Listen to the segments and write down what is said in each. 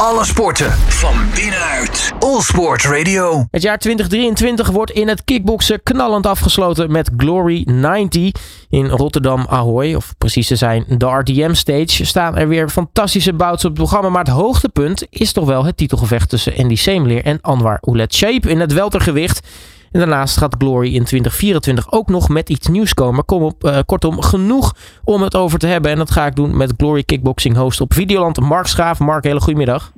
Alle sporten van binnenuit. All Sport Radio. Het jaar 2023 wordt in het kickboksen knallend afgesloten met Glory 90 in Rotterdam Ahoy. Of precies te zijn, de RDM Stage. Staan er weer fantastische bouts op het programma. Maar het hoogtepunt is toch wel het titelgevecht tussen Andy Seemleer en Anwar Oulet Shape in het weltergewicht. En daarnaast gaat Glory in 2024 ook nog met iets nieuws komen. Kom op, uh, kortom, genoeg om het over te hebben. En dat ga ik doen met Glory Kickboxing host op Videoland, Mark Schaaf. Mark, hele goedemiddag.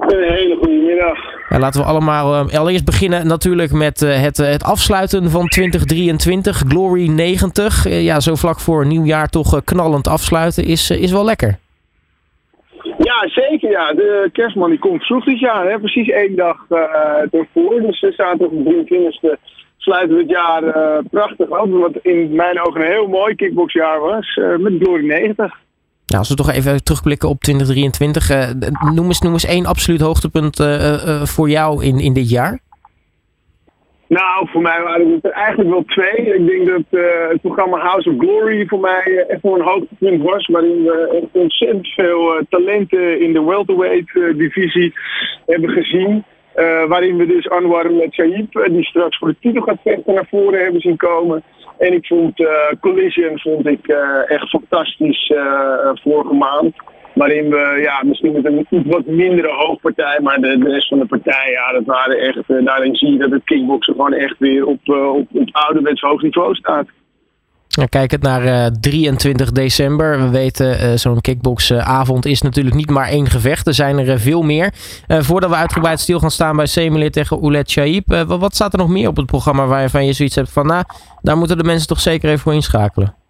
Een hele goede middag. Ja, laten we allemaal uh, allereerst beginnen natuurlijk met uh, het, het afsluiten van 2023. Glory 90. ja, zo vlak voor nieuwjaar toch knallend afsluiten is, is wel lekker. Zeker ja. De kerstman die komt vroeg dit jaar, hè? precies één dag uh, ervoor. Dus op de 23e sluiten het jaar uh, prachtig af. Wat in mijn ogen een heel mooi kickboxjaar was, uh, met Glory 90. Nou, als we toch even terugblikken op 2023. noem, eens, noem eens één absoluut hoogtepunt voor jou in, in dit jaar. Nou, voor mij waren het er eigenlijk wel twee. Ik denk dat uh, het programma House of Glory voor mij uh, echt wel een hoogtepunt was. Waarin we echt ontzettend veel uh, talenten in de welterweight divisie hebben gezien. waarin we dus Anwar met Saïb, die straks voor de titel gaat vechten, naar voren hebben zien komen. En ik vond Collision vond ik, echt fantastisch vorige maand. Waarin we ja, misschien met een iets wat mindere hoogpartij, maar de, rest van de partij, ja, dat waren echt. Uh, daarin zie je dat het kickboksen gewoon echt weer op, uh, op, op ouderwets hoog niveau staat. Kijk het naar uh, 23 december. We weten, zo'n kickboxavond is natuurlijk niet maar één gevecht. Er zijn er veel meer. voordat we uitgebreid stil gaan staan bij Semelir tegen Oulet Shaib. wat staat er nog meer op het programma waarvan je zoiets hebt van... nou, daar moeten de mensen toch zeker even voor inschakelen?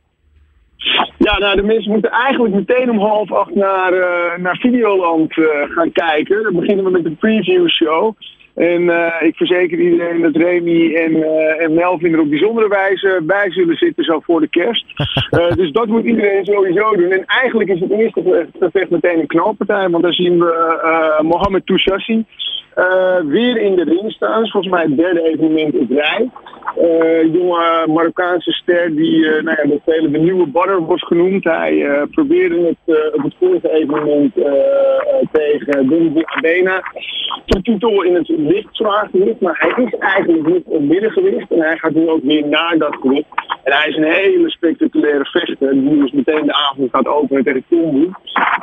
Ja, nou, de mensen moeten eigenlijk meteen om half acht naar, uh, naar Videoland uh, gaan kijken. Dan beginnen we met de preview show. En uh, ik verzeker iedereen dat Remy en, uh, en Melvin er op bijzondere wijze bij zullen zitten zo voor de kerst. Uh, dus dat moet iedereen sowieso doen. En eigenlijk is het eerste gevecht meteen een knalpartij. Want daar zien we Mohamed Touchassi weer in de ring staan. volgens mij het derde evenement op rij. jonge Marokkaanse ster die nou ja, de vele de nieuwe butter was genoemd. Hij probeerde het op het vorige evenement tegen Dundee Abena. Titel in het licht zwaargewicht, maar hij is eigenlijk niet op middengewicht. En hij gaat nu ook weer naar dat gewicht. En hij is een hele spectaculaire vechter, die dus meteen de avond gaat openen tegen Tombu.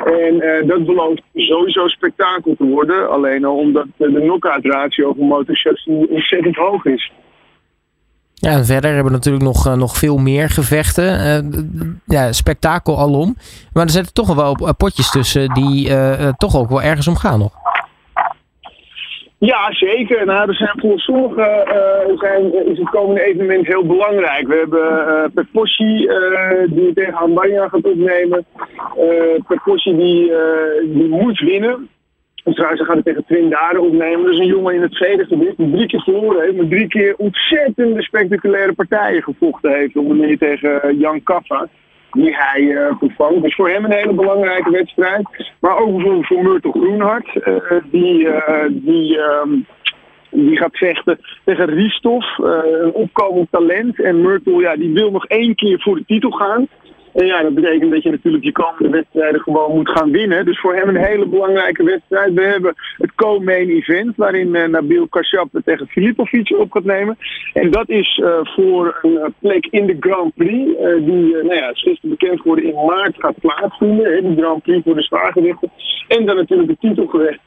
En uh, dat belooft sowieso spektakel te worden, alleen al omdat de knockout ratio van Motorchassis ontzettend hoog is. Ja, en verder hebben we natuurlijk nog, uh, nog veel meer gevechten. Uh, ja, spektakel alom. Maar er zitten toch wel potjes tussen die toch ook wel ergens om gaan nog. Ja, zeker. Nou, er zijn voor sommigen uh, zijn, is het komende evenement heel belangrijk. We hebben uh, Perpossi uh, die tegen Albania gaat opnemen. Uh, Perpossi die, die moet winnen. En trouwens, gaat het tegen Twindaren opnemen. Dat is een jongen in het tweede gebied die drie keer verloren heeft. Maar drie keer ontzettend spectaculaire partijen gevochten heeft. Onder meer tegen Jan Kaffa die hij uh. Dus voor hem een hele belangrijke wedstrijd. Maar ook bijvoorbeeld voor Myrtle Groenhart. Uh, die, uh, die, um, die gaat vechten tegen Ristoff, een opkomend talent. En Myrtle ja, die wil nog één keer voor de titel gaan. En ja, dat betekent dat je natuurlijk je komende wedstrijden gewoon moet gaan winnen. Dus voor hem een hele belangrijke wedstrijd. We hebben het co-main event waarin uh, Nabil Kashab tegen Filipovic op gaat nemen. En dat is uh, voor een plek in de Grand Prix, uh, die nou ja, bekend geworden in maart gaat plaatsvinden. De Grand Prix voor de zwaargewichten. En dan natuurlijk het titelgevecht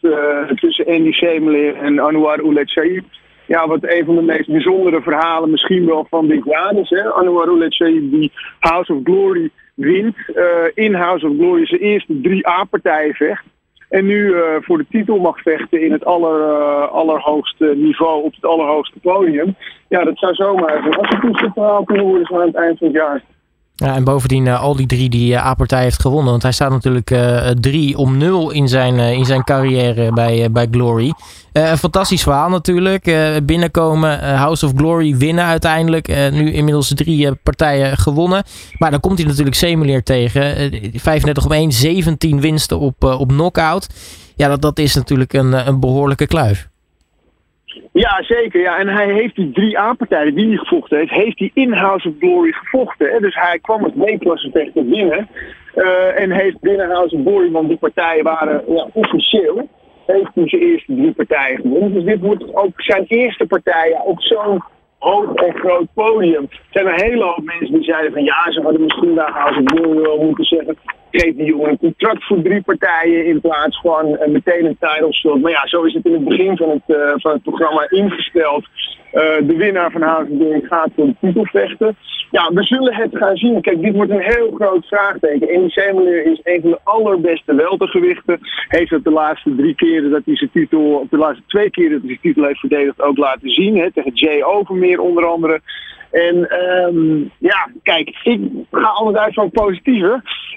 tussen Andy Semeler en Anouar Oulet Saïd ja, wat een van de meest bijzondere verhalen misschien wel van dit jaar is. Hè? Anouar die House of Glory wint. Uh, in House of Glory zijn eerste drie A-partijen vecht. En nu uh, voor de titel mag vechten in het aller, uh, allerhoogste niveau, op het allerhoogste podium. Ja, dat zou zomaar een een verhaal kunnen worden aan het eind van het jaar. Ja, en bovendien uh, al die drie die uh, A-partij heeft gewonnen. Want hij staat natuurlijk uh, drie om nul in zijn, in zijn carrière bij, bij Glory. een fantastisch verhaal natuurlijk. binnenkomen, House of Glory winnen uiteindelijk. nu inmiddels drie partijen gewonnen. Maar dan komt hij natuurlijk Semeleer tegen. 35 op 1, 17 winsten op, op knockout. Ja, dat, dat is natuurlijk een, een behoorlijke kluif. Ja, zeker. Ja. En hij heeft die drie A-partijen die hij gevochten heeft, heeft hij in House of Glory gevochten. Hè? Dus hij kwam als B-klasse tegen binnen. en heeft Binnenhouse Bory, want die partijen waren ja, officieel, heeft hij zijn eerste drie partijen gewonnen. Dus dit wordt ook zijn eerste partij op zo'n hoog en groot podium. Er zijn een hele hoop mensen die zeiden van ja, ze hadden misschien daar House Bory wel moeten zeggen geef die een contract voor drie partijen in plaats van uh, meteen een title shot. Maar ja, zo is het in het begin van het, uh, van het programma ingesteld. Uh, de winnaar van Hazenburg gaat voor de titel vechten. Ja, we zullen het gaan zien. Kijk, dit wordt een heel groot vraagteken. Andy Semelier is een van de allerbeste weltergewichten. Heeft het de laatste drie keren dat hij zijn titel, of de laatste twee keren dat hij zijn titel heeft verdedigd, ook laten zien. Hè, tegen Jay Overmeer onder andere. En um, ja, kijk, ik ga altijd uit van.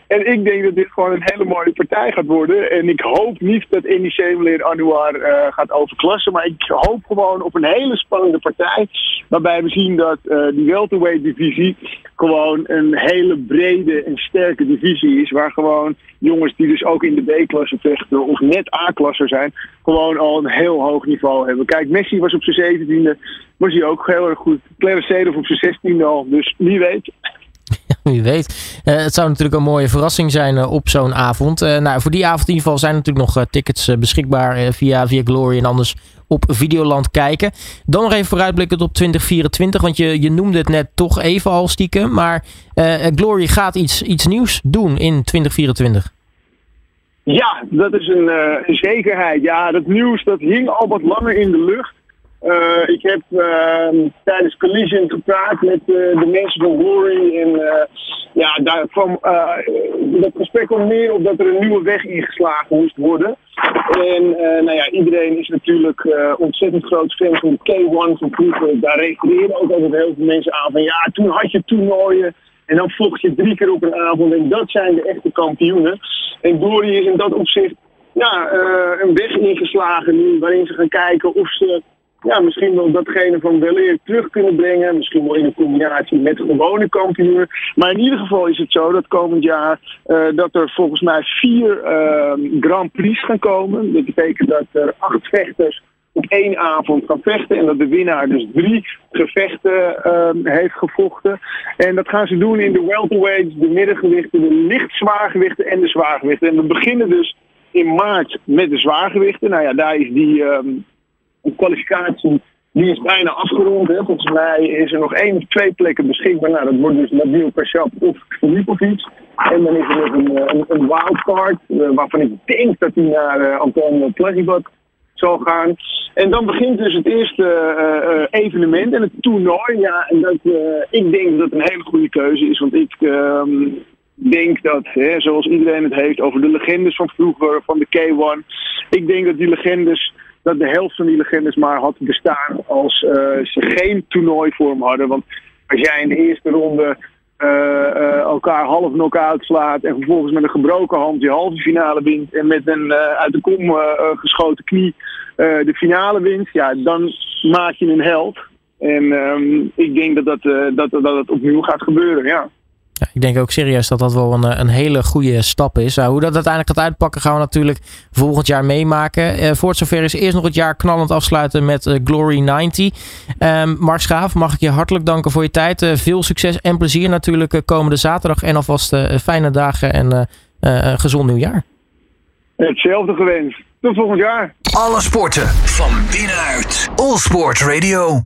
En ik denk dat dit gewoon een hele mooie partij gaat worden. En ik hoop niet dat Indy Semeleer Anouar uh, gaat overklassen. Maar ik hoop gewoon op een hele spannende partij. Waarbij we zien dat uh, die welterweight divisie gewoon een hele brede en sterke divisie is. Waar gewoon jongens die dus ook in de B-klasse vechten of net A-klasser zijn, gewoon al een heel hoog niveau hebben. Kijk, Messi was op zijn zeventiende, was hij ook heel erg goed. Clarence Seedorf op zijn zestiende al, dus wie weet. Wie weet. Uh, het zou natuurlijk een mooie verrassing zijn uh, op zo'n avond. Nou, voor die avond in ieder geval zijn natuurlijk nog tickets beschikbaar via, via Glory en anders op Videoland kijken. Dan nog even vooruitblikken op 2024, want je, je noemde het net toch even al stiekem. Maar Glory gaat iets, iets nieuws doen in 2024. Ja, dat is een, een zekerheid. Ja, dat nieuws dat hing al wat langer in de lucht. Uh, ik heb uh, tijdens Collision gepraat met de mensen van Glory. En ja, daar kwam dat gesprek kwam meer op dat er een nieuwe weg ingeslagen moest worden. En nou ja, iedereen is natuurlijk ontzettend groot fan van de K1 van vroeger. Daar refereren ook altijd heel veel mensen aan van ja, toen had je toernooien. En dan vocht je drie keer op een avond. En dat zijn de echte kampioenen. En Glory is in dat opzicht ja, een weg ingeslagen nu. Waarin ze gaan kijken of ze ja, misschien wel datgene van weleer terug kunnen brengen. Misschien wel in een combinatie met gewone kampioenen. Maar in ieder geval is het zo dat komend jaar uh, dat er volgens mij vier uh, Grand Prix gaan komen. Dat betekent dat er acht vechters op één avond gaan vechten. En dat de winnaar dus drie gevechten uh, heeft gevochten. En dat gaan ze doen in de welterweights, de middengewichten, de lichtzwaargewichten en de zwaargewichten. En we beginnen dus in maart met de zwaargewichten. Nou ja, daar is die een kwalificatie die is bijna afgerond. Hè. Volgens mij is er nog één of twee plekken beschikbaar. Nou, dat wordt dus Nabil Kashab of Filipovic. En dan is er nog een, eh, een, wildcard, uh, waarvan ik denk dat hij naar uh, Anton Plezibat zal gaan. En dan begint dus het eerste evenement en het toernooi. Ja, en dat, ik denk dat het een hele goede keuze is. Want ik ehm, denk dat, hè, zoals iedereen het heeft over de legendes van vroeger, van de K1. Ik denk dat die legendes dat de helft van die legendes maar had bestaan als uh, ze geen toernooivorm hadden. Want als jij in de eerste ronde uh, uh, elkaar half knock-out slaat en vervolgens met een gebroken hand je halve finale wint en met een uit de kom geschoten knie de finale wint, ja, dan maak je een held. En um, ik denk dat dat, dat, dat het opnieuw gaat gebeuren, ja. Ja, ik denk ook serieus dat dat wel een, eh, een hele goede stap is. Uh, hoe dat uiteindelijk gaat uitpakken gaan we natuurlijk volgend jaar meemaken. Uh, voor het zover is eerst nog het jaar knallend afsluiten met uh, Glory 90. Um, Mark Schaaf, mag ik je hartelijk danken voor je tijd. veel succes en plezier natuurlijk komende zaterdag. En alvast fijne dagen en gezond nieuwjaar. Hetzelfde gewenst. Tot volgend jaar. Alle sporten van binnenuit. All Sport Radio.